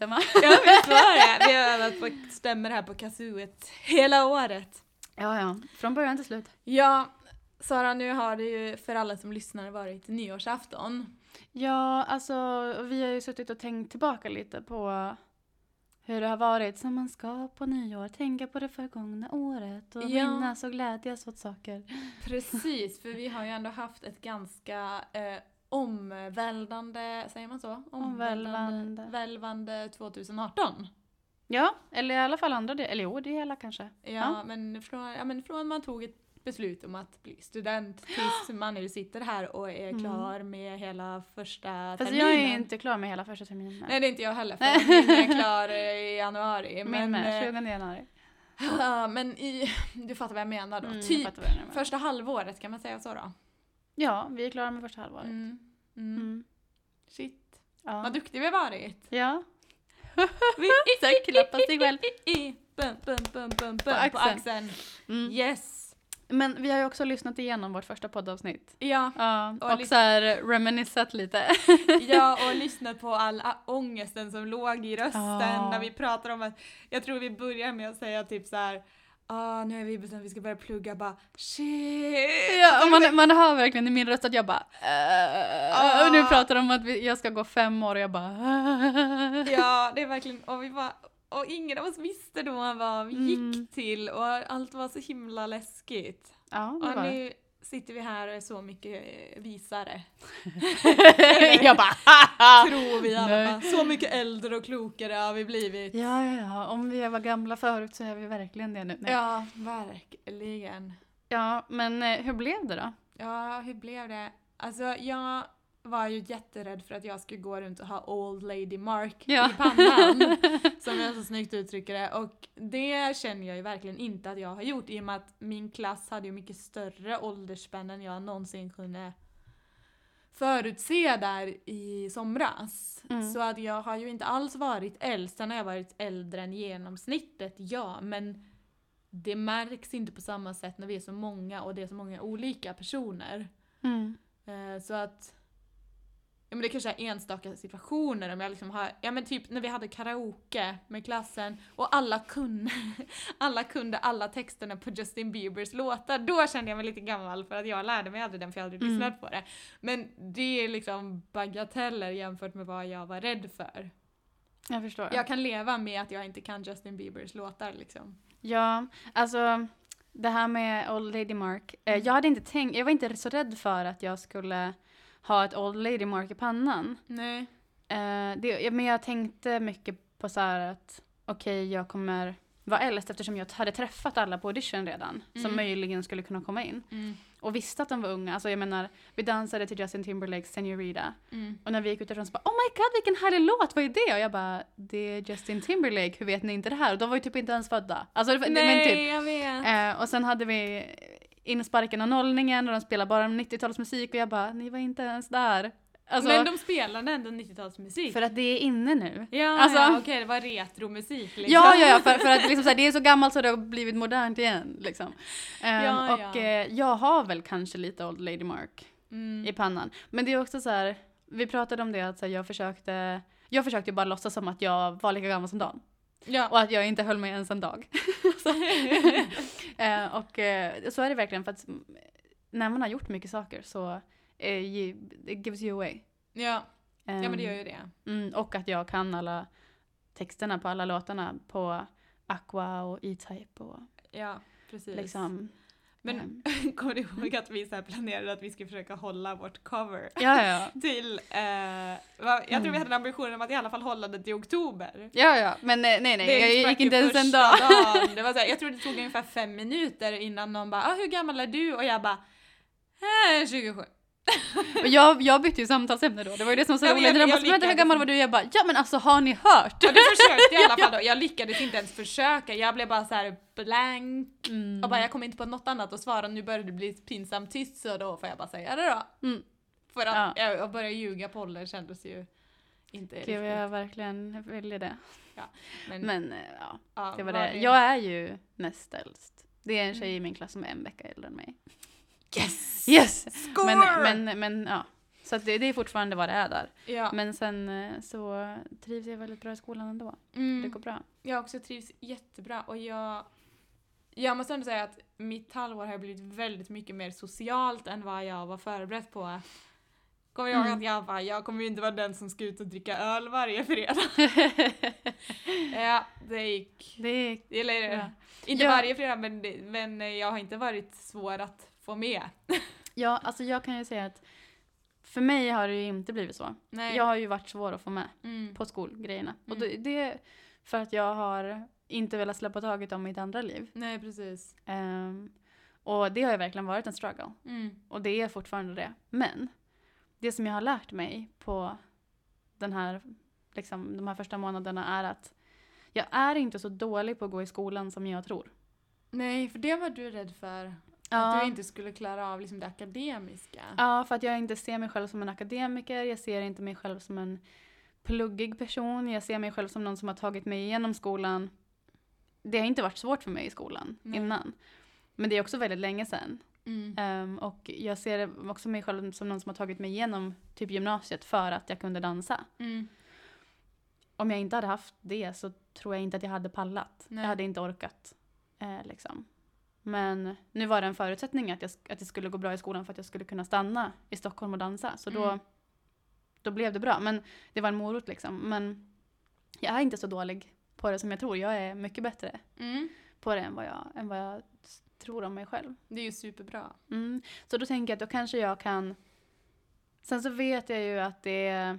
stämma. Ja visst var det. Vi har övat på stämmer här på kazooet hela året. Ja, ja. Från början till slut. Ja, Sara nu har det ju för alla som lyssnar varit nyårsafton. Ja, alltså vi har ju suttit och tänkt tillbaka lite på hur det har varit som man ska på nyår. Tänka på det förgångna året och Ja. minnas och glädjas åt saker. Precis, för vi har ju ändå haft ett ganska eh, omvälvande, säger man så? Omvälvande. Välvande 2018. Ja, eller i alla fall andra del. Eller jo, det hela kanske. Ja, Ja. Men, från, ja, men från man tog ett beslut om att bli student tills man nu sitter här och är Mm. klar med hela första Fast terminen. jag är inte klar med hela första terminen. Nej det är inte jag heller för min är klar eh, i januari. Min Men, med, eh, 20 januari. ja, men i, du fattar vad jag menar då. Mm, jag typ vad du menar. första halvåret kan man säga så då? Ja, vi är klara med första halvåret. Mm. Mm. Mm. Shit, Ja. vad duktig vi har varit. ja. Vi Så här, klappa sig själv. Bum, bum, bum, bum, bum, på axeln. axeln. Mm. Yes. Men vi har ju också lyssnat igenom vårt första poddavsnitt. Ja, Ja, Och och, så här reminiscat lite. ja, och lyssnat på all ångesten som låg i rösten Ja. när vi pratar om att, jag tror vi börjar med att säga typ så här. Ah, nu är vi bestämt att vi ska börja plugga, bara shit. Ja, och man, man hör verkligen i min röst att jag bara uh, Och nu pratar de om att vi, jag ska gå fem år och jag bara uh. Ja, det är verkligen, och vi bara, och ingen av oss visste då vad vi gick Mm. till och allt var så himla läskigt. Ja, det Och var nu sitter vi här och är så mycket eh, visare. jag bara Tror vi i alla fall. Så mycket äldre och klokare har vi blivit. Ja, ja, ja. Om vi var gamla förut så är vi verkligen det nu. Nej. Ja, verkligen. ja, men eh, hur blev det då? Ja, hur blev det? Alltså jag var ju jätterädd för att jag skulle gå runt och ha Old Lady Mark Ja. i pannan. som jag så snyggt uttrycker det. Och det känner jag ju verkligen inte att jag har gjort i och med att min klass hade ju mycket större åldersspann än jag någonsin kunde förutse där i somras. Mm. Så att jag har ju inte alls varit äldst. Sen har jag varit äldre än genomsnittet, ja. Men det märks inte på samma sätt när vi är så många och det är så många olika personer. Mm. Eh, så att Ja men det kanske är enstaka situationer om jag liksom har, ja men typ när vi hade karaoke med klassen och alla kunde, alla kunde alla texterna på Justin Biebers låtar, då kände jag mig lite gammal för att jag lärde mig aldrig den för jag hade aldrig Mm. lyssnat på det. Men det är liksom bagateller jämfört med vad jag var rädd för. Jag förstår. Jag kan leva med att jag inte kan Justin Biebers låtar liksom. Ja, alltså det här med Old Lady Mark. Eh, jag hade inte tänkt, jag var inte så rädd för att jag skulle ha ett Old Lady Mark i pannan. Nej. Eh, det, men jag tänkte mycket på så här att okej, jag kommer vara äldst eftersom jag hade träffat alla på audition redan som Mm. möjligen skulle kunna komma in. Mm. Och visste att de var unga. Alltså jag menar, vi dansade till Justin Timberlakes Senorita. Mm. Och när vi gick ut därifrån så bara Oh my god vilken härlig låt, vad är det? Och jag bara Det är Justin Timberlake, hur vet ni inte det här? Och de var ju typ inte ens födda. Alltså, det- men Nej, typ. jag vet. Eh, och sen hade vi insparken och nollningen och de spelade bara 90-talsmusik och jag bara, ni var inte ens där. Alltså, Men de spelade ändå 90-talsmusik. För att det är inne nu. Ja, Alltså- ja okej det var retromusik liksom. Ja, ja, ja, för, för att liksom, så här, det är så gammalt så det har blivit modernt igen. Liksom. Ehm, Ja, och ja. eh, jag har väl kanske lite Old Lady Mark Mm. i pannan. Men det är också så här, vi pratade om det att så här, jag försökte, jag försökte ju bara låtsas som att jag var lika gammal som Dan. Ja. Och att jag inte höll mig ens en dag. så, eh, och eh, så är det verkligen för att när man har gjort mycket saker så eh, it gives you away. ja. ja, men det gör Ehm, ju det. mm, och att jag kan alla texterna på alla låtarna på Aqua och E-Type och Ja, precis. liksom. Men ehm, kommer du ihåg att vi så planerade att vi skulle försöka hålla vårt cover ja, ja. till, eh, jag tror vi Mm. hade en ambition om att i alla fall hålla det till oktober. Ja, ja, men eh, nej, nej, Det jag gick inte ens en dag. dagen. Det var så här, jag tror det tog ungefär fem minuter innan någon bara ah, “Hur gammal är du?” och jag bara eh, “27”. Och jag, jag bytte ju samtalsämne då, det var ju det som var så Ja, roligt. De bara, "Men hur gammal var du? Jag bara, ja men alltså har ni hört? Ja, du försökte i alla fall då. Jag lyckades inte ens försöka. Jag blev bara så här blank. Mm. Och bara, jag kom inte på något annat att svara. Nu började det bli pinsamt tyst så då får jag bara säga det då. Mm. För att Ja. jag, att börja ljuga på ålder kändes ju inte Gud, riktigt. jag verkligen ville det. Men, Men eh, ja, ja, det var var det. Jag är ju näst äldst. Det är en tjej i min klass som är en vecka äldre än mig. Yes! Yes! Score! Men, men, men ja, Så det, det är fortfarande vad det är där. Ja. Men sen eh, så trivs jag väldigt bra i skolan ändå. Mm. Det går bra. Jag också trivs jättebra och jag jag måste ändå säga att mitt halvår har blivit väldigt mycket mer socialt än vad jag var förberedd på. Kommer jag ihåg Mm. att jag bara, jag kommer ju inte vara den som ska ut och dricka öl varje fredag. ja, det gick. det är, Eller, Ja. inte Ja. varje fredag men, men jag har inte varit svår att få med. ja, alltså jag kan ju säga att för mig har det ju inte blivit så. Nej. Jag har ju varit svår att få med Mm. på skolgrejerna. Och Mm. det, det är för att jag har inte velat släppa taget om mitt andra liv. Nej, precis. Ehm, och det har ju verkligen varit en struggle. Mm. Och det är fortfarande det. Men det som jag har lärt mig på den här, liksom, de här första månaderna är att jag är inte så dålig på att gå i skolan som jag tror. Nej, för det var du rädd för. Att du inte skulle klara av liksom det akademiska. Ja, för att jag inte ser mig själv som en akademiker, jag ser inte mig själv som en pluggig person, jag ser mig själv som någon som har tagit mig igenom skolan. Det har inte varit svårt för mig i skolan Nej. innan. Men det är också väldigt länge sedan. Mm. Ehm, och jag ser också mig själv som någon som har tagit mig igenom typ gymnasiet för att jag kunde dansa. Mm. Om jag inte hade haft det så tror jag inte att jag hade pallat. Nej. Jag hade inte orkat. Eh, liksom. Men nu var det en förutsättning att, jag, att det skulle gå bra i skolan för att jag skulle kunna stanna i Stockholm och dansa. Så då, Mm. då blev det bra. Men det var en morot liksom. Men jag är inte så dålig på det som jag tror. Jag är mycket bättre Mm. på det än vad jag, än vad jag tror om mig själv. Det är ju superbra. Mm. Så då tänker jag att då kanske jag kan... Sen så vet jag ju att det är...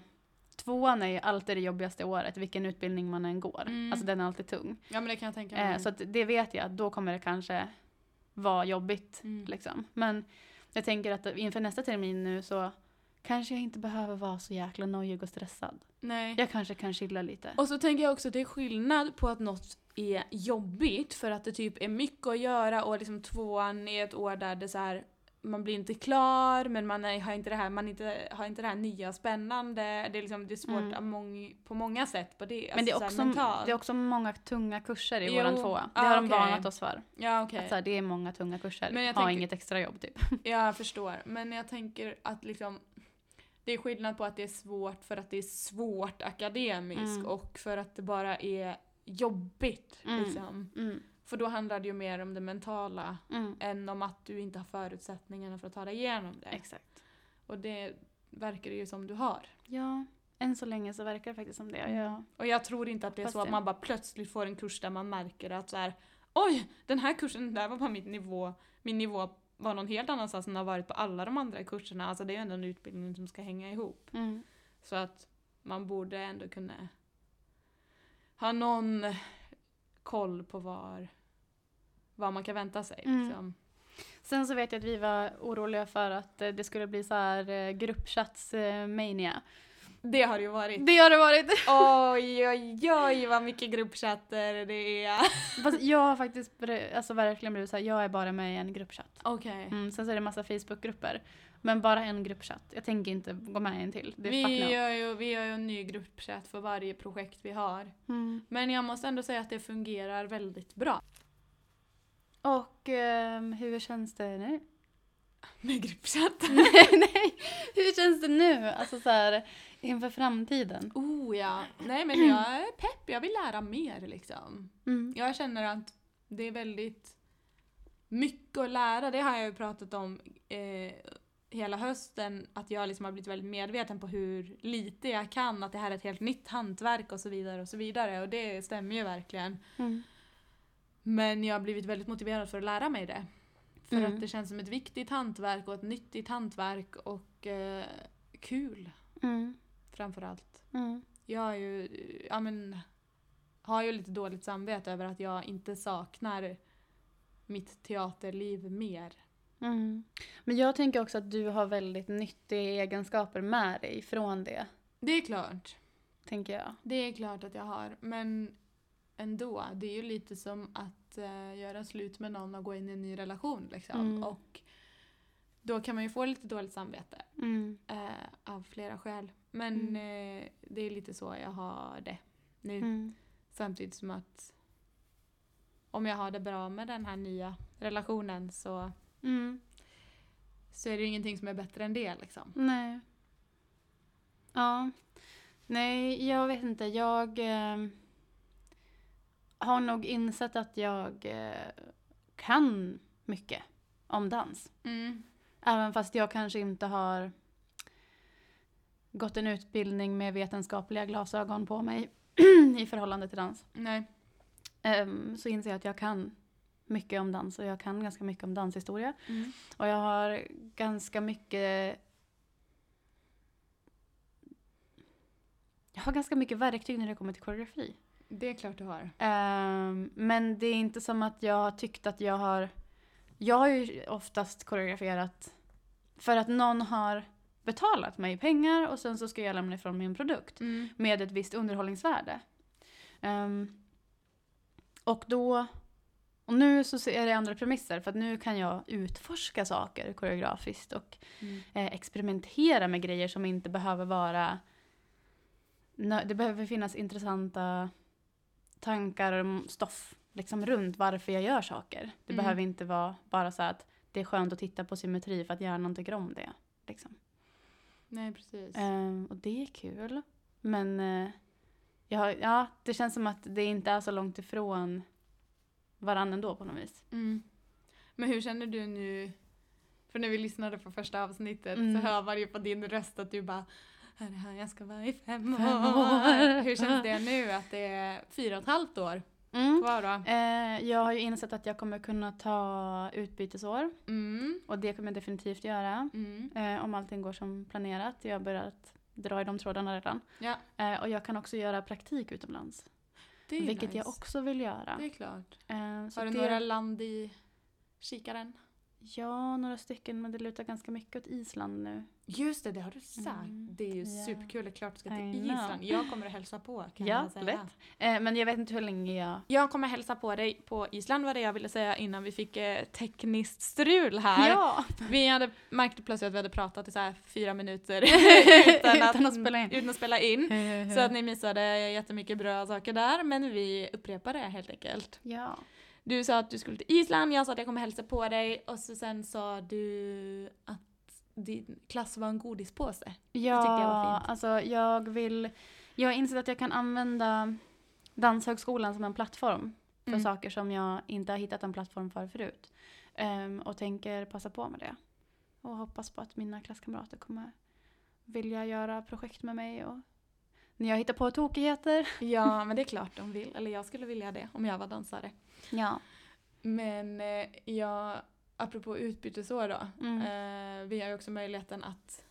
Tvåan är ju alltid det jobbigaste året, vilken utbildning man än går. Mm. Alltså den är alltid tung. Ja men det kan jag tänka mig. Eh, så det vet jag då kommer det kanske vara jobbigt. Mm. Liksom. Men jag tänker att inför nästa termin nu så kanske jag inte behöver vara så jäkla nojig och stressad. Nej. Jag kanske kan chilla lite. Och så tänker jag också att det är skillnad på att något är jobbigt för att det typ är mycket att göra och liksom tvåan är ett år där det så här man blir inte klar men man är, har, inte det här, man inte, har inte det här nya spännande. Det är, liksom, det är svårt Mm. mång, på många sätt. På det, Men det är, alltså så också, mentalt. det är också många tunga kurser i Jo, våran tvåa. Det ah, har de okej. varnat oss för. Ja okej. Att så här, det är många tunga kurser. Men jag ha tänker- inget extra jobb typ. Jag förstår. Men jag tänker att liksom det är skillnad på att det är svårt för att det är svårt akademiskt Mm. och för att det bara är jobbigt. Mm. Liksom. Mm. För då handlar det ju mer om det mentala Mm. än om att du inte har förutsättningarna för att ta dig igenom det. Exakt. Och det verkar det ju som du har. Ja, än så länge så verkar det faktiskt som det. Ja. Och jag tror inte att det är så att man bara plötsligt får en kurs där man märker att så här, oj, den här kursen där var på mitt nivå, min nivå var någon helt annanstans än har varit på alla de andra kurserna. Alltså det är ju ändå en utbildning som ska hänga ihop. Mm. Så att man borde ändå kunna ha någon koll på var, vad man kan vänta sig. Mm. Liksom. Sen så vet jag att vi var oroliga för att eh, det skulle bli så här eh, gruppchats-mania. Det har det ju varit. Det har det varit! Oj, oj, oj vad mycket gruppchatter det är. Fast jag har faktiskt alltså verkligen blivit så här, jag är bara med i en gruppchatt. Okej. Mm, sen så är det massa Facebookgrupper. Men bara en gruppchatt. Jag tänker inte gå med i en till. Det Vi gör, ju, vi gör ju en ny gruppchatt för varje projekt vi har. Mm. Men jag måste ändå säga att det fungerar väldigt bra Och ehm, hur känns det nu? med gruppchatt. nej, nej! Hur känns det nu? Alltså så här, inför framtiden. Oh ja. Nej men jag är pepp, jag vill lära mer liksom. Mm. Jag känner att det är väldigt mycket att lära. Det har jag ju pratat om eh, hela hösten. Att jag liksom har blivit väldigt medveten på hur lite jag kan. Att det här är ett helt nytt hantverk och så vidare och så vidare. Och det stämmer ju verkligen. Mm. Men jag har blivit väldigt motiverad för att lära mig det. För Mm. att det känns som ett viktigt hantverk och ett nyttigt hantverk och eh, kul Mm. Framförallt. Mm. Jag är ju, ja men, har ju lite dåligt samvete över att jag inte saknar mitt teaterliv mer. Mm. Men jag tänker också att du har väldigt nyttiga egenskaper med dig från det. Det är klart. Tänker jag. Det är klart att jag har. Men ändå, det är ju lite som att eh, göra slut med någon och gå in i en ny relation. Liksom. Mm. Och då kan man ju få lite dåligt samvete. Mm. Eh, av flera skäl. Men eh, det är lite så jag har det nu. Mm. Samtidigt som att om jag har det bra med den här nya relationen så, Mm. så är det ju ingenting som är bättre än det. Liksom. Nej. Ja. Nej, jag vet inte. Jag eh, har nog insett att jag eh, kan mycket om dans. Mm. Även fast jag kanske inte har gått en utbildning med vetenskapliga glasögon på mig i förhållande till dans. Nej. Ehm, så inser jag att jag kan mycket om dans och jag kan ganska mycket om danshistoria. Mm. Och jag har ganska mycket Jag har ganska mycket verktyg när det kommer till koreografi. Det är klart du har. Ehm, men det är inte som att jag har tyckt att jag har... Jag har ju oftast koreograferat för att någon har betalat mig pengar och sen så ska jag lämna ifrån mig en produkt Mm. med ett visst underhållningsvärde. Ehm, och då... Och nu så är det andra premisser för att nu kan jag utforska saker koreografiskt och Mm. eh, experimentera med grejer som inte behöver vara... Det behöver finnas intressanta tankar och stoff liksom runt varför jag gör saker. Det Mm. behöver inte vara bara så att det är skönt att titta på symmetri för att hjärnan tycker om det. Liksom. Nej, precis. Ehm, och det är kul. Men eh, jag, ja, det känns som att det inte är så långt ifrån varann ändå på något vis. Mm. Men hur känner du nu? För när vi lyssnade på första avsnittet Mm. så hör man ju på din röst att du bara är det här jag ska vara i fem, Fem år. år. Hur känns det nu att det är fyra och ett halvt år Mm. kvar då? Eh, jag har ju insett att jag kommer kunna ta utbytesår. Mm. Och det kommer jag definitivt göra. Mm. Eh, om allting går som planerat. Jag har börjat dra i de trådarna redan. Ja, Eh, och jag kan också göra praktik utomlands. vilket nice. jag också vill göra. Det är klart. Eh, så Har du det, några land i kikaren? Ja, några stycken. Men det lutar ganska mycket åt Island nu. Just det, det har du sagt. Mm. Det är ju Ja. superkul. Det är klart du ska till. Island. Jag kommer att hälsa på kan Ja, jag säga. lätt. Eh, men jag vet inte hur länge jag... Jag kommer hälsa på dig på Island var det jag ville säga innan vi fick eh, tekniskt strul här. Ja! Vi hade märkte plötsligt att vi hade pratat i så här fyra minuter Utan att spela in. Utan att spela in. Så att ni missade jättemycket bra saker där, men vi upprepar det helt enkelt. Ja. Du sa att du skulle till Island, jag sa att jag kommer hälsa på dig och så sen sa du att din klass var en godispåse. Ja, tyckte jag var fint. alltså jag vill... Jag har insett att jag kan använda Danshögskolan som en plattform för Mm. saker som jag inte har hittat en plattform för förut. Ehm, och tänker passa på med det. Och hoppas på att mina klasskamrater kommer vilja göra projekt med mig och när jag hittar på tokigheter. Ja, men det är klart de vill. Eller jag skulle vilja det om jag var dansare. Ja. Men eh, jag, apropå utbytesår då. Mm. Eh, vi har ju också möjligheten att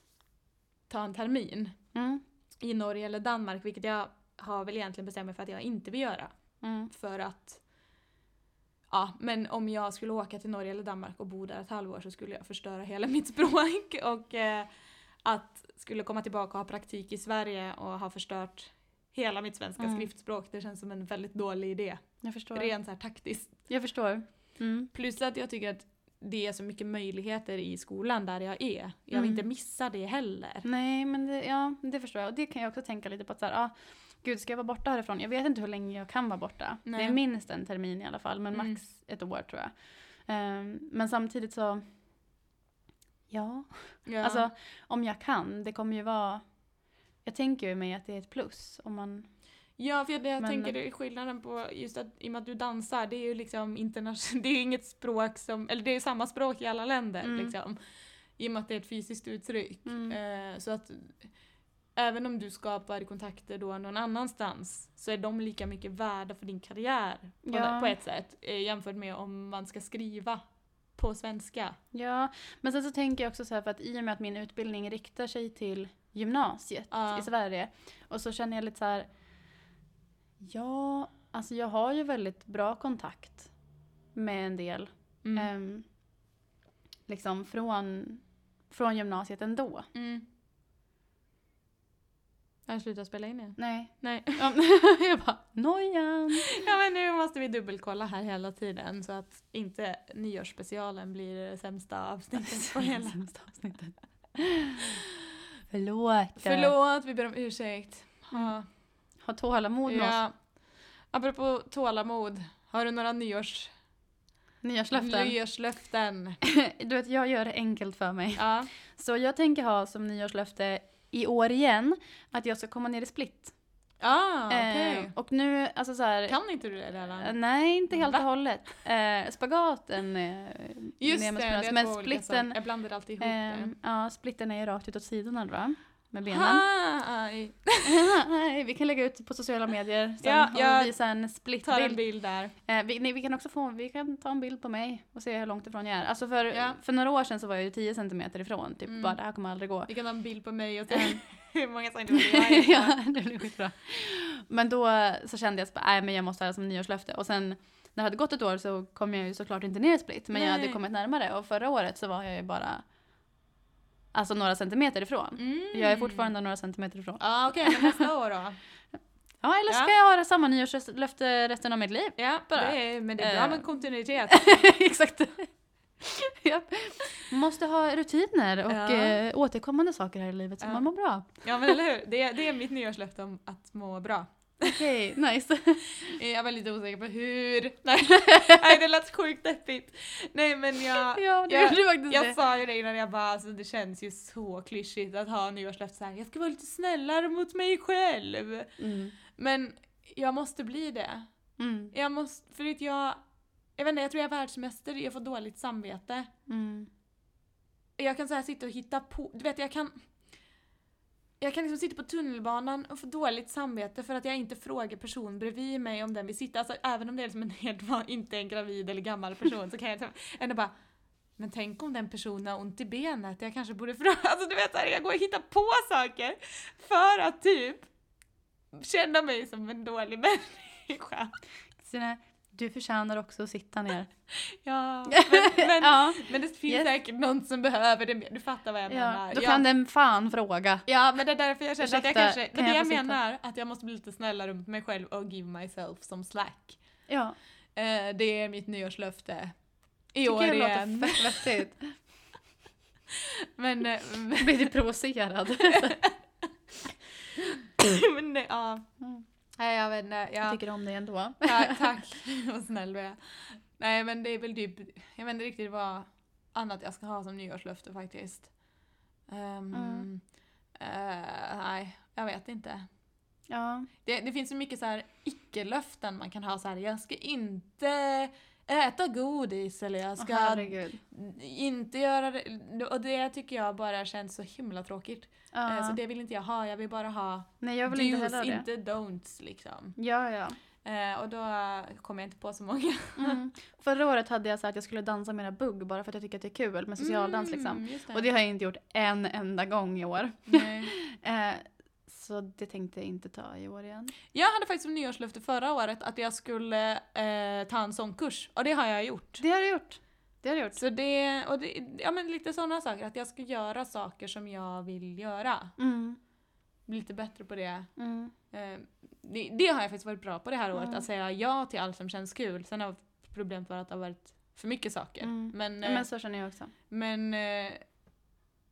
ta en termin Mm. i Norge eller Danmark, vilket jag har väl egentligen bestämt mig för att jag inte vill göra. Mm. För att, ja, men om jag skulle åka till Norge eller Danmark och bo där ett halvår så skulle jag förstöra hela mitt språk och eh, att skulle komma tillbaka och ha praktik i Sverige och ha förstört hela mitt svenska Mm. skriftspråk, det känns som en väldigt dålig idé. Jag förstår. Rent så här taktiskt. Jag förstår. Mm. Plus att jag tycker att det är så mycket möjligheter i skolan där jag är. Jag vill Mm. inte missa det heller. Nej, men det, ja, det förstår jag. Och det kan jag också tänka lite på att så här, ah, gud, ska jag vara borta härifrån? Jag vet inte hur länge jag kan vara borta. Nej. Det är minst en termin i alla fall, men Mm. max ett år tror jag. Ehm, men samtidigt så, ja, Ja. alltså om jag kan, det kommer ju vara, jag tänker ju mig att det är ett plus om man, Ja, för jag, jag Men- tänker skillnaden på just att i och med att du dansar, det är ju liksom internationellt, det är inget språk som, eller det är samma språk i alla länder Mm. liksom. I och med att det är ett fysiskt uttryck. Mm. Eh, så att även om du skapar kontakter då någon annanstans så är de lika mycket värda för din karriär på, Ja. på ett sätt eh, jämfört med om man ska skriva på svenska. ja, men sen så tänker jag också så här för att i och med att min utbildning riktar sig till gymnasiet Ja. i Sverige och så känner jag lite så här, ja, alltså jag har ju väldigt bra kontakt med en del Mm. Ehm, liksom från, från gymnasiet ändå. Mm. Har jag slutat spela in igen? Nej. Nej. Ja, jag bara, nojan! Ja men nu måste vi dubbelkolla här hela tiden så att inte nyårsspecialen blir det sämsta avsnittet på hela. Sämsta avsnittet. Förlåt. Förlåt, vi ber om ursäkt. Ja. Ha tålamod med oss. Ja. Apropå tålamod, har du några nyårs... Nyårslöften. nyårslöften? du vet, jag gör det enkelt för mig. Ja. Så jag tänker ha som nyårslöfte i år igen att jag ska komma ner i split. Ah, okej. Eh, och nu, alltså så här, Kan inte du det eh, redan? Nej, inte helt och hållet. Eh, spagaten eh, Just det, det är men splitten. Jag blandar alltid ihop ehm, ja, splitten är ju rakt utåt sidorna då, med benen. Aj. Nej, vi kan lägga ut på sociala medier sen Ja, och jag visa en Tar en splitbild. bild där. Eh, vi, nej, vi kan också få, vi kan ta en bild på mig och se hur långt ifrån jag är. Alltså för, Ja. för några år sedan så var jag ju 10 centimeter ifrån, typ Mm. bara det här kommer aldrig gå. Vi kan ta en bild på mig och se hur många centimeter jag är. ja, det blir skitbra. Men då så kände jag att nej men jag måste ha det som nyårslöfte och sen när det hade gått ett år så kom jag ju såklart inte ner i split men jag hade Nej. kommit närmare och förra året så var jag ju bara alltså några centimeter ifrån. Mm. Jag är fortfarande några centimeter ifrån. Ja okej, men nästa år då? Ja, eller ska Ja. jag ha samma nyårslöfte resten av mitt liv? Ja, Bara. det är, men det är bra Eh. med kontinuitet. Exakt. Man måste ha rutiner och Ja. eh, återkommande saker här i livet så Ja. man mår bra. Ja men eller hur? Det är, det är mitt nyårslöfte om att må bra. Okej, nice. Jag är väldigt osäker på hur. Nej, Nej det lät sjukt deppigt. Nej men jag, ja, det jag- jag det. sa ju det innan jag bara, alltså, det känns ju så klyschigt att ha nyårslöfte såhär, jag ska vara lite snällare mot mig själv. Mm. Men jag måste bli det. Mm. Jag måste, för att jag, jag vet inte, jag tror jag är världsmästare i att få dåligt samvete. Mm. Jag kan så här sitta och hitta på, du vet jag kan jag kan liksom sitta på tunnelbanan och få dåligt samvete för att jag inte frågar personen bredvid mig om den vill sitta. Alltså även om det är liksom en helt inte en gravid eller gammal person så kan jag liksom ändå bara men tänk om den personen har ont i benet, jag kanske borde fråga. Alltså du vet, här, jag går och hittar på saker för att typ känna mig som en dålig människa. Kristina, du förtjänar också att sitta ner. Ja, men, men, ja, men det finns Yes. säkert någon som behöver det mer. Du fattar vad jag ja, menar. då Jag- kan den fan fråga. Ja, men det är därför jag känner att jag Ursäkta, kanske... kan det jag jag, menar, att jag måste bli lite snällare mot mig själv och give myself some slack. Ja, Eh, det är mitt nyårslöfte. I tycker år jag igen. låter fett vettigt. Men, eh, Blir du provocerad? men nej, ja. Mm. Nej, jag vet inte. Jag Ja, tycker om dig ändå. tack, tack. Vad snäll du är. Nej, men det är väl typ... Jag vet inte riktigt vad annat jag ska ha som nyårslöfte faktiskt. Ehm, Mm. eh, nej, jag vet inte. Ja. Det, det finns så mycket så här icke-löften man kan ha så här. jag ska inte äta godis eller jag ska herregud. inte göra det. Och det tycker jag bara känns så himla tråkigt. Ja. Så det vill inte jag ha, jag vill bara ha Nej, jag vill do's, inte inte don'ts liksom. Ja, ja. Eh, och då kommer jag inte på så många. Mm. Förra året hade jag sagt att jag skulle dansa mera bugg bara för att jag tycker att det är kul med socialdans liksom. Mm, just det. Och det har jag inte gjort en enda gång i år. Nej. Så det tänkte jag inte ta i år igen. Jag hade faktiskt som nyårslöfte förra året att jag skulle eh, ta en sångkurs. Och det har jag gjort. Det har du gjort. Det har du gjort. Så det, och det, ja men lite sådana saker, att jag ska göra saker som jag vill göra. Mm. Bli lite bättre på det. Mm. Eh, det. Det har jag faktiskt varit bra på det här året, Mm. att säga ja till allt som känns kul. Sen har problemet varit att det har varit för mycket saker. Mm. Men, eh, men så känner jag också. men eh,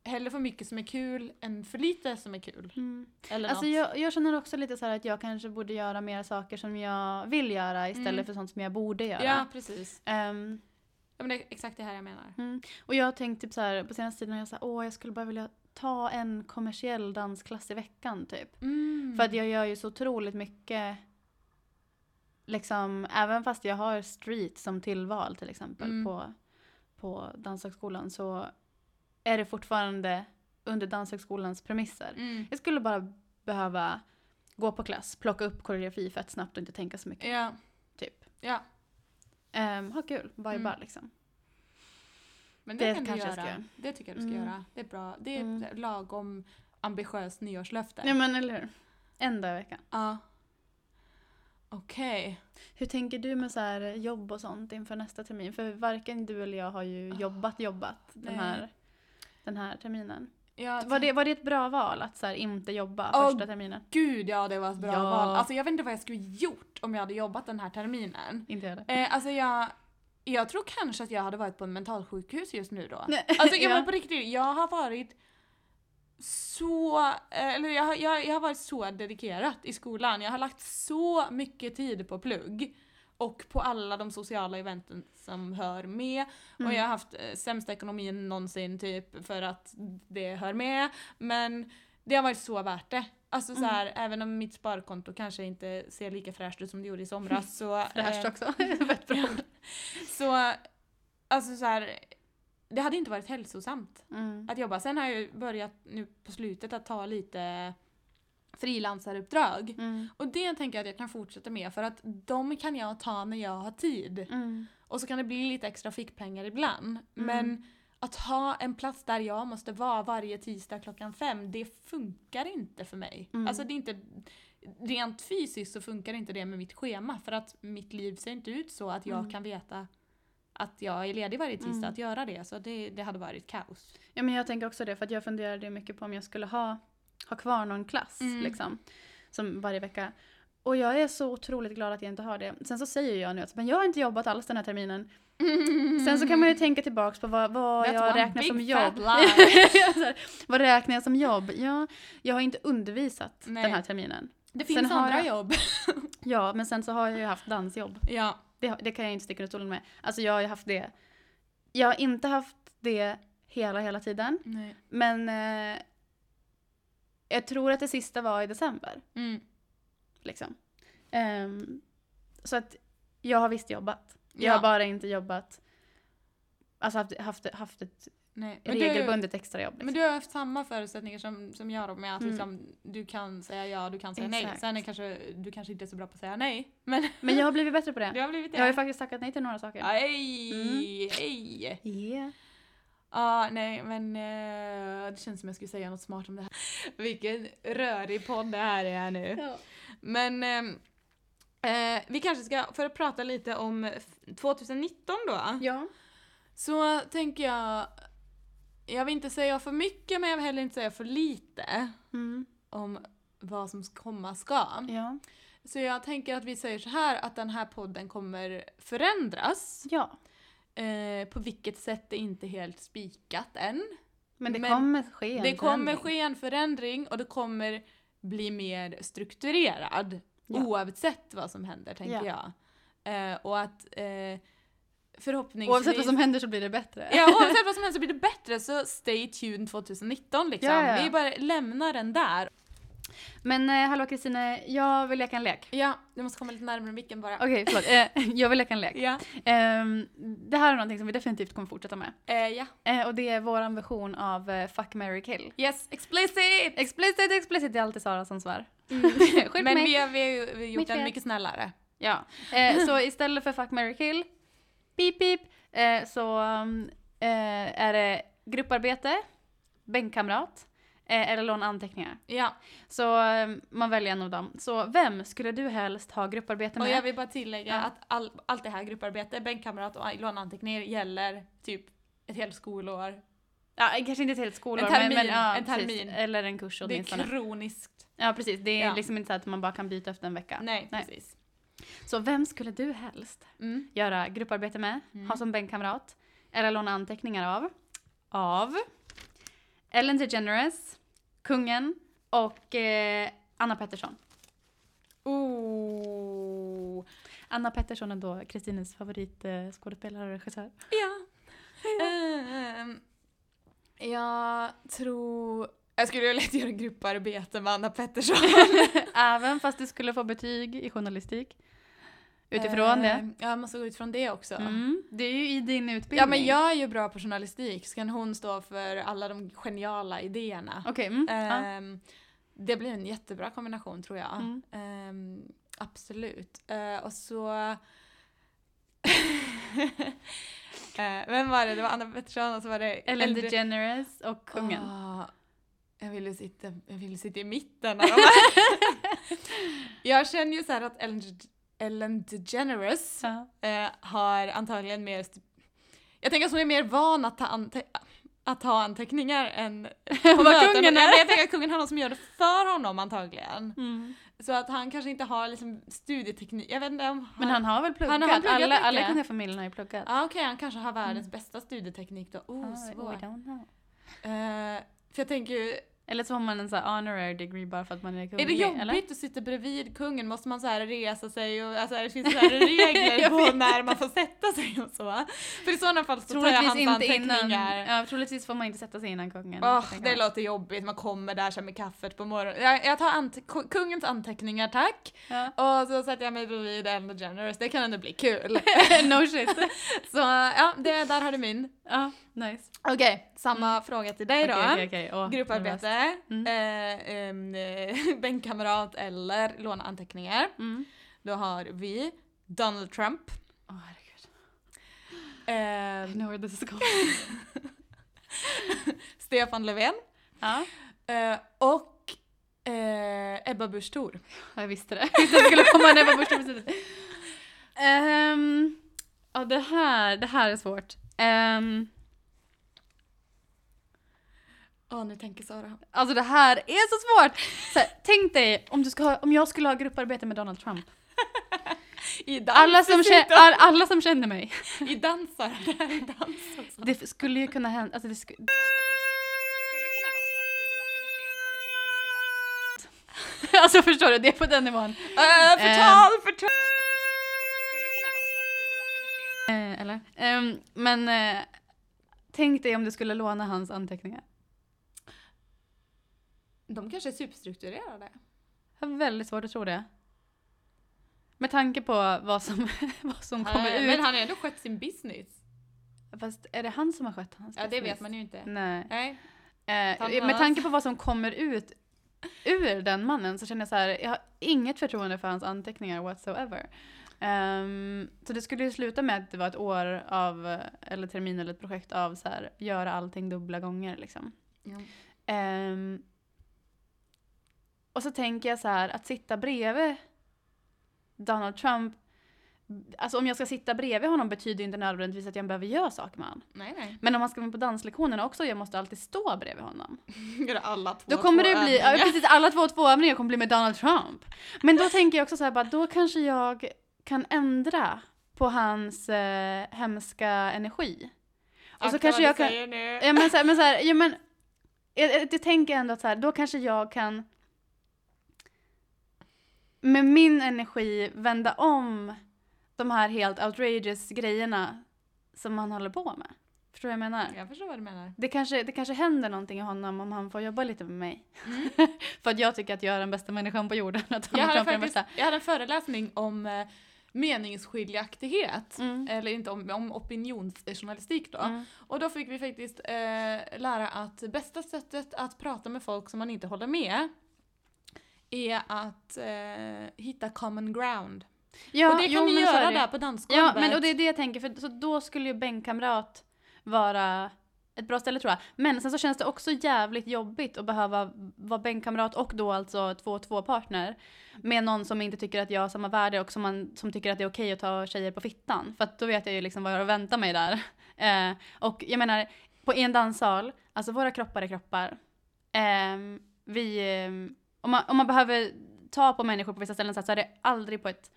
hellre för mycket som är kul än för lite som är kul. Mm. Eller Alltså något. jag, jag känner också lite så här att jag kanske borde göra mer saker som jag vill göra istället Mm. för sånt som jag borde göra. Ja, precis. Ehm, Ja, men det är exakt det här jag menar. mm. Och jag har tänkt typ så här på senaste tiden jag sagt åh jag skulle bara vilja ta en kommersiell dansklass i veckan typ. Mm. För att jag gör ju så otroligt mycket liksom, även fast jag har street som tillval till exempel Mm. på, på Danshögskolan så är det fortfarande under Danshögskolans premisser. Mm. Jag skulle bara behöva gå på klass, plocka upp koreografi fett snabbt och inte tänka så mycket. Ja. Typ. Ja. Um, ha kul, vibar Mm. liksom. Men det, Det kan du göra. Det tycker jag du ska Mm. göra. Det är bra. Det är Mm. lagom ambitiöst nyårslöfte. Ja men eller hur. En dag i veckan. Ja. Okej. Hur tänker du med så här jobb och sånt inför nästa termin? För varken du eller jag har ju jobbat jobbat den Nej. här, den här terminen. Ja, Var det, var det ett bra val att så här, inte jobba Åh, första terminen? Gud ja, det var ett bra Ja. val. Alltså jag vet inte vad jag skulle gjort om jag hade jobbat den här terminen. Inte jag det. Eh, alltså jag, jag tror kanske att jag hade varit på en mentalsjukhus just nu då. Nej. Alltså jag Ja. på riktigt, jag har varit så, eh, eller jag, jag, jag har varit så dedikerat i skolan. Jag har lagt så mycket tid på plugg. Och på alla de sociala eventen som hör med. Mm. Och jag har haft eh, sämsta ekonomin någonsin typ för att det hör med. Men det har varit så värt det. Alltså så Mm. här, även om mitt sparkonto kanske inte ser lika fräscht ut som det gjorde i somras så... Fräscht eh, också. Fett bra. så, alltså så här, det hade inte varit hälsosamt Mm. att jobba. Sen har jag ju börjat nu på slutet att ta lite frilansaruppdrag. Mm. Och det tänker jag att jag kan fortsätta med för att de kan jag ta när jag har tid. Mm. Och så kan det bli lite extra fickpengar ibland. Men att ha en plats där jag måste vara varje tisdag klockan fem, det funkar inte för mig. Mm. Alltså det är inte... Rent fysiskt så funkar inte det med mitt schema för att mitt liv ser inte ut så att jag Mm. kan veta att jag är ledig varje tisdag Mm. att göra det. Så det, det hade varit kaos. Ja men jag tänker också det för att jag funderade mycket på om jag skulle ha, ha kvar någon klass Mm. liksom. Som varje vecka. Och jag är så otroligt glad att jag inte har det. Sen så säger jag nu att men jag har inte jobbat alls den här terminen. Sen så kan man ju tänka tillbaks på vad, vad That's jag räknar som jobb. vad räknar jag som jobb? Ja, jag har inte undervisat Nej. den här terminen. Det Sen finns har andra jag- jobb. Ja, men sen så har jag ju haft dansjobb. ja. Det, det kan jag inte sticka under stolen med. Alltså jag har ju haft det. Jag har inte haft det hela, hela tiden. Nej. Men eh, jag tror att det sista var i december. Mm. Liksom. Ehm, så att jag har visst jobbat. Jag Ja. har bara inte jobbat, alltså haft, haft, haft ett Nej. Men du, regelbundet extrajobb. Liksom. men du har haft samma förutsättningar som, som jag då med att Mm. liksom, du kan säga ja, du kan säga nej. Exakt. Sen är kanske, du kanske inte är så bra på att säga nej. Men Men jag har blivit bättre på du det. har blivit det. Jag har ju faktiskt tackat nej till några saker. Hej! Mm. Hej! Yeah. Ja, nej men eh, det känns som jag skulle säga något smart om det här. Vilken rörig podd det här är nu. Ja. Men ehm, eh, vi kanske ska, för att prata lite om f- 2019 då. ja. Så tänker jag, jag vill inte säga för mycket men jag vill heller inte säga för lite Mm. om vad som komma ska. Ja. Så jag tänker att vi säger så här att den här podden kommer förändras. Ja. Eh, på vilket sätt är inte helt spikat än. Men det Men kommer ske en Det kommer ske en förändring och det kommer bli mer strukturerad. Ja. Oavsett vad som händer, tänker jag. Eh, och att eh, förhoppningsvis... Oavsett vad som händer så blir det bättre. Ja, oavsett vad som händer så blir det bättre, så stay tuned 2019 liksom. Ja, ja, ja. Vi bara lämnar den där. Men eh, hallå Kristine, jag vill leka en lek. Ja, du måste komma lite närmare micken bara. Okej, förlåt. Eh, jag vill leka en lek. Ja. Ehm, det här är någonting som vi definitivt kommer fortsätta med. Eh, ja. Eh, och det är vår version av eh, Fuck, marry, kill. Yes, explicit! Explicit, explicit, det är alltid Sara som svär. På Men mig. vi har, vi har ju vi har gjort den mycket snällare. Ja. Eh, så istället för Fuck, marry, kill, pip, pip, eh, så eh, är det grupparbete, bänkkamrat eh, eller låna anteckningar. Ja, Så eh, man väljer en av dem. Så vem skulle du helst ha grupparbete och med? jag vill bara tillägga Ja. att all, allt det här grupparbete, bänkkamrat och låneanteckningar gäller typ ett helt skolår. Ja, kanske inte ett helt skolår. En termin, men, men, ja, en precis. termin. Eller en kurs Det är åtminstone. kroniskt. Ja, precis. Det är Ja. liksom inte så att man bara kan byta efter en vecka. Nej, Nej. precis. Så vem skulle du helst Mm. göra grupparbete med, Mm. ha som bänkkamrat eller låna anteckningar av? Av Ellen DeGeneres, kungen och eh, Anna Pettersson. Oh. Anna Pettersson är då Kristines favoritskådespelare och regissör. Ja. Ehm, jag tror... Jag skulle ju lätt göra grupparbete med Anna Pettersson. Även fast du skulle få betyg i journalistik. Utifrån det. Ehm, Ja, jag måste gå utifrån det också. Mm, det är ju i din utbildning. Ja, men jag är ju bra på journalistik, så kan hon stå för alla de geniala idéerna. Okej, mm, ja. Ehm, Det blir en jättebra kombination tror jag. Mm. Ehm, absolut. Eh, och så... Eh, vem var det? Det var Anna Pettersson och så var det Ellen äldre- DeGeneres och kungen. Åh, jag ville sitta, jag ville sitta i mitten av de här. Jag känner ju så här att Ellen, Ellen DeGeneres Ja. eh, har antagligen mer... Jag tänker att hon är mer van att ta, ante att ta anteckningar än Vad möten. kungen är. jag tänker att kungen har någon som gör det för honom antagligen. Mm. Så att han kanske inte har liksom studieteknik. Jag vet inte om Men han har väl pluggat? Han har pluggat alla, alla i mycket. kungafamiljen har ju pluggat. Ja okej, han kanske har världens bästa studieteknik då. Oh, Ah, svårt. Eh, för jag tänker ju, Eller så har man en så här honorary degree bara för att man är kunglig. Är det jobbigt Eller? att sitta bredvid kungen? Måste man så här resa sig och alltså, det finns så här regler på när man får sätta sig och så? För i sådana fall så tar jag Troligtvis hans inte innan. anteckningar. Ja, troligtvis får man inte sätta sig innan kungen. Tänker det låter jobbigt, man kommer där så med kaffet på morgonen. Jag, jag tar ante- ku- kungens anteckningar tack, Ja. och så sätter jag mig bredvid Ellen DeGeneres, det kan ändå bli kul. no shit. så ja, det, där har du min. Ja, nice. Okej, samma fråga till dig då. Okej. Åh, nervöst. Grupparbete, Mm. eh, eh, bänkkamrat eller låna anteckningar. Mm. Då har vi Donald Trump, Åh herregud. eh, I know where this is going. Stefan Löfven ja, eh, och eh, Ebba Busch Thor. jag visste det. Jag visste att det skulle komma en Ebba Busch Thor. Ehm, Ja, det här, det här är svårt. Ehm, Åh, nu tänker Sara. alltså det här är så svårt! Så här, tänk dig om, du ska ha, om jag skulle ha grupparbete med Donald Trump. Alla som, känner, all- alla som känner mig. I dansar. Det här är dans också. Det skulle ju kunna hända, alltså det skulle... Alltså förstår du, det är på den nivån. Äh, förtal, förtal! Eh, eller? Ehm, men eh, tänk dig om du skulle låna hans anteckningar. De kanske är superstrukturerade. Jag har väldigt svårt att tro det. Med tanke på vad som, vad som kommer ut. men han har ändå skött sin business. Fast är det han som har skött hans Ja, det business? vet man ju inte. Nej. Nej. Eh, med tanke på vad som kommer ut ur den mannen så känner jag så här, jag har inget förtroende för hans anteckningar whatsoever. Ehm, så det skulle ju sluta med att det var ett år av, eller termin eller ett projekt av så här, göra allting dubbla gånger liksom. Ja. Ehm, och så tänker jag så här, att sitta bredvid Donald Trump, alltså om jag ska sitta bredvid honom betyder inte nödvändigtvis att jag behöver göra saker med honom. Nej, nej. Men om man ska vara på danslektionerna också, jag måste alltid stå bredvid honom. Göra alla två Då kommer två det bli, ja, precis, alla två två övningar kommer bli med Donald Trump. Men då tänker jag också så här, bara, då kanske jag kan ändra på hans eh, hemska energi. Och så Akta kanske vad jag du kan, säger nu. ja men så här, men så här, ja men, jag, jag, jag tänker ändå att så här, då kanske jag kan med min energi vända om de här helt outrageous grejerna som han håller på med. Förstår du vad jag menar? Jag förstår vad du menar. Det kanske, det kanske händer någonting i honom om han får jobba lite med mig. Mm. För att jag tycker att jag är den bästa människan på jorden. Att Jag hade, är den faktiskt, bästa. jag hade en föreläsning om eh, meningsskiljaktighet. Mm. Eller inte om, om opinionsjournalistik då. Mm. Och då fick vi faktiskt eh, lära att bästa sättet att prata med folk som man inte håller med är att eh, hitta common ground. Ja, och det kan jo, är göra det. där på dansgolvet. Ja, men och det är det jag tänker. För, så då skulle ju bänkkamrat vara ett bra ställe tror jag. Men sen så känns det också jävligt jobbigt att behöva vara bänkkamrat och då alltså två två partner med någon som inte tycker att jag har samma värde och som, man, som tycker att det är okej att ta tjejer på fittan. För att då vet jag ju liksom vad jag har att vänta mig där. Eh, och jag menar, på en danssal, alltså våra kroppar är kroppar. Ehm, vi, ehm, om, man, om man behöver ta på människor på vissa ställen så är det aldrig på ett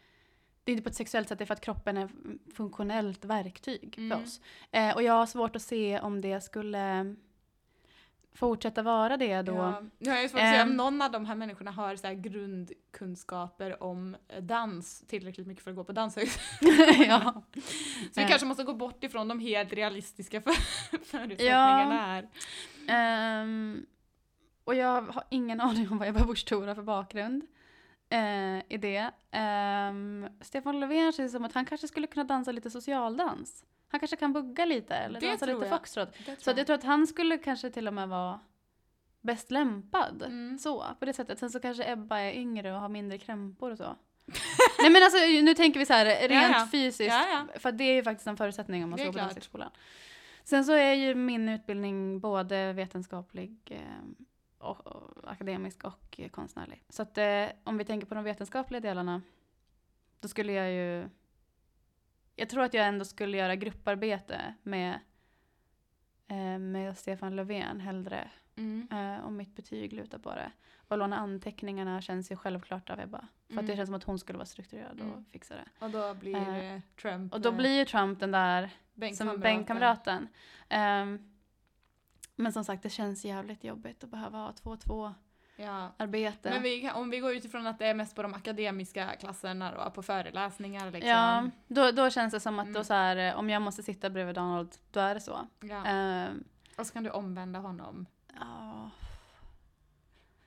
det är inte på ett sexuellt sätt, det är för att kroppen är funktionellt verktyg Mm. för oss. Eh, och jag har svårt att se om det skulle fortsätta vara det då. Ja. Nu har jag ju svårt att se om Ehm. någon av de här människorna har så här grundkunskaper om dans tillräckligt mycket för att gå på danshögskolan. ja. Så vi Eh. kanske måste gå bort ifrån de helt realistiska för förutsättningarna här. Ehm, och jag har ingen aning om vad Ebba Busch Thor har för bakgrund eh, i det. Ehm, Stefan Löfven känns som att han kanske skulle kunna dansa lite socialdans. Han kanske kan bugga lite eller Det dansa lite jag. foxtrot. Det Så att jag tror att han skulle kanske till och med vara bäst lämpad. Mm. Så, på det sättet. Sen så kanske Ebba är yngre och har mindre krämpor och så. Nej men alltså nu tänker vi så här rent Ja, ja. fysiskt. Ja, ja. För det är ju faktiskt en förutsättning om man ska gå på danshögskolan. Sen så är ju min utbildning både vetenskaplig eh, och, och akademisk och konstnärlig. Så att eh, om vi tänker på de vetenskapliga delarna då skulle jag ju jag tror att jag ändå skulle göra grupparbete med, eh, med Stefan Löfven hellre Mm. eh, om mitt betyg lutar på det. Och låna anteckningarna känns ju självklart av Ebba. För att det Mm. känns som att hon skulle vara strukturerad och Mm. fixa det. Och då blir Eh, Trump Och då eh, blir ju Trump den där som bänkkamraten. bänkkamraten. Men som sagt, det känns jävligt jobbigt att behöva ha 2-2 Ja. arbete. Men vi, om vi går utifrån att det är mest på de akademiska klasserna då, på föreläsningar liksom. Ja, då, då känns det som att då Mm. så här, eh, om jag måste sitta bredvid Donald, då är det så. Ja. Ehm, Och så kan du omvända honom. Ja.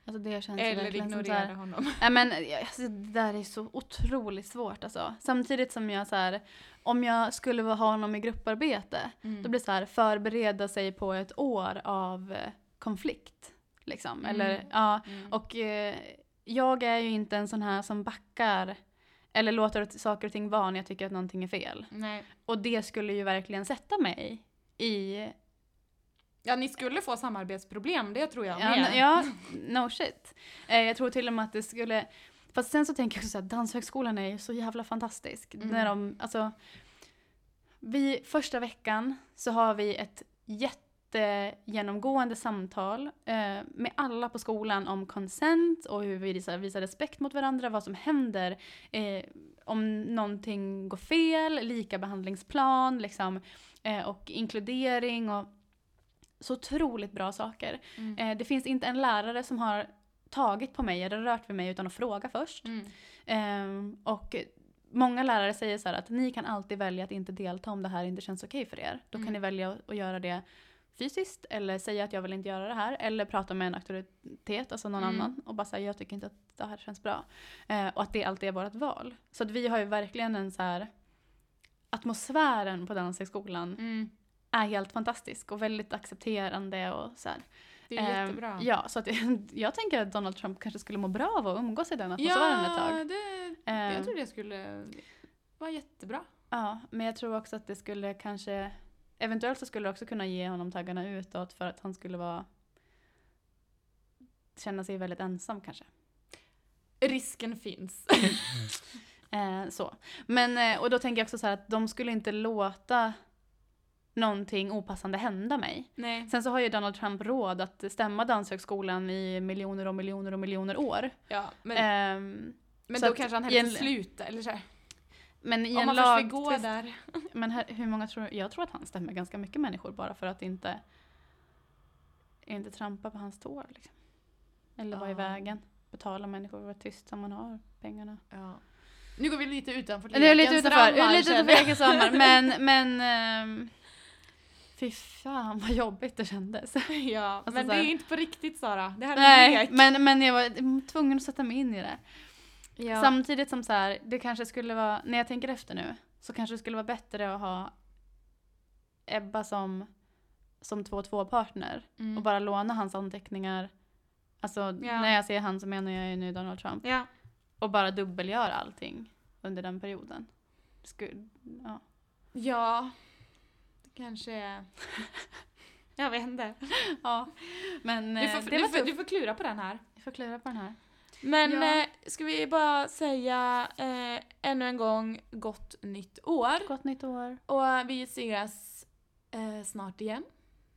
Alltså det känns Eller ignorera här, honom. Nej men ja, alltså, det där är så otroligt svårt alltså. Samtidigt som jag så här, om jag skulle ha honom i grupparbete, Mm. då blir det så här förbereda sig på ett år av eh, konflikt. Liksom. Mm. Eller, ja, Mm. och eh, jag är ju inte en sån här som backar eller låter saker och ting vara när jag tycker att någonting är fel. Nej. Och det skulle ju verkligen sätta mig i Ja, ni skulle få samarbetsproblem, det tror jag Ja, med. n- ja no shit. Eh, jag tror till och med att det skulle... Fast sen så tänker jag också att Danshögskolan är ju så jävla fantastisk. Mm. När de, alltså, vi, första veckan så har vi ett jättegenomgående samtal eh, med alla på skolan om consent och hur vi visar, visar respekt mot varandra, vad som händer eh, om någonting går fel, likabehandlingsplan liksom, eh, och inkludering och så otroligt bra saker. Mm. Eh, det finns inte en lärare som har tagit på mig eller rört vid mig utan att fråga först. Mm. Ehm, och många lärare säger så att ni kan alltid välja att inte delta om det här inte känns okej för er. Då kan Mm. ni välja att, att göra det fysiskt eller säga att jag vill inte göra det här eller prata med en auktoritet, alltså någon Mm. annan och bara säga jag tycker inte att det här känns bra. Eh, och att det alltid är vårt val. Så att vi har ju verkligen en så här atmosfären på Danshögskolan Mm. Är helt fantastisk och väldigt accepterande och så här. Det är Ehm, jättebra. Ja, så att jag tänker att Donald Trump kanske skulle må bra av att umgås i den atmosfären ett tag. det, Ehm, jag tror det skulle vara jättebra. Ja, men jag tror också att det skulle kanske... Eventuellt så skulle det också kunna ge honom taggarna utåt för att han skulle vara... Känna sig väldigt ensam kanske. Risken finns. Eh, så. Men, eh, och då tänker jag också så här att de skulle inte låta någonting opassande hända mig. Nej. Sen så har ju Donald Trump råd att stämma Danshögskolan i miljoner och miljoner och miljoner år. Ja, men, Ehm, men då att kanske han en- slutar. Eller så här. men i Om en lag... gå där. Men här, hur många tror Jag tror att han stämmer ganska mycket människor bara för att inte, inte trampa på hans tår. Liksom. Eller vara i vägen. Betala människor för att vara tyst som man har pengarna. Ja. Nu går vi lite utanför är lite lekens utanför, ramar, lite utanför lekens ramar. Men, men ehm, fy fan vad jobbigt det kändes. Ja, men så det här- är inte på riktigt Sara. Det här är en Nej, men, men jag var tvungen att sätta mig in i det. Ja. Samtidigt som så här, det kanske skulle vara, när jag tänker efter nu, så kanske det skulle vara bättre att ha Ebba som, som 2-2-partner Mm. och bara låna hans anteckningar. Alltså Ja. när jag ser han så menar jag ju nu Donald Trump. Ja. Och bara dubbelgöra allting under den perioden. Skulle, ja. Ja. Kanske. Jag vet inte. ja. Men Du eh, får, det du, får, du får klura på den här. Vi får klura på den här. Men Ja. eh, ska vi bara säga eh, ännu en gång gott nytt år. Gott nytt år. Och vi ses eh, snart igen.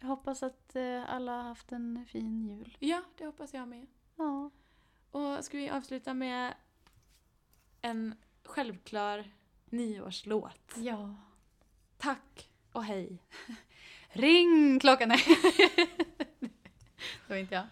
Jag hoppas att eh, alla har haft en fin jul. Ja, det hoppas jag med. Ja. Och ska vi avsluta med en självklar nyårslåt. Ja. Tack och hej. Ring klockan! Nej. det var inte jag.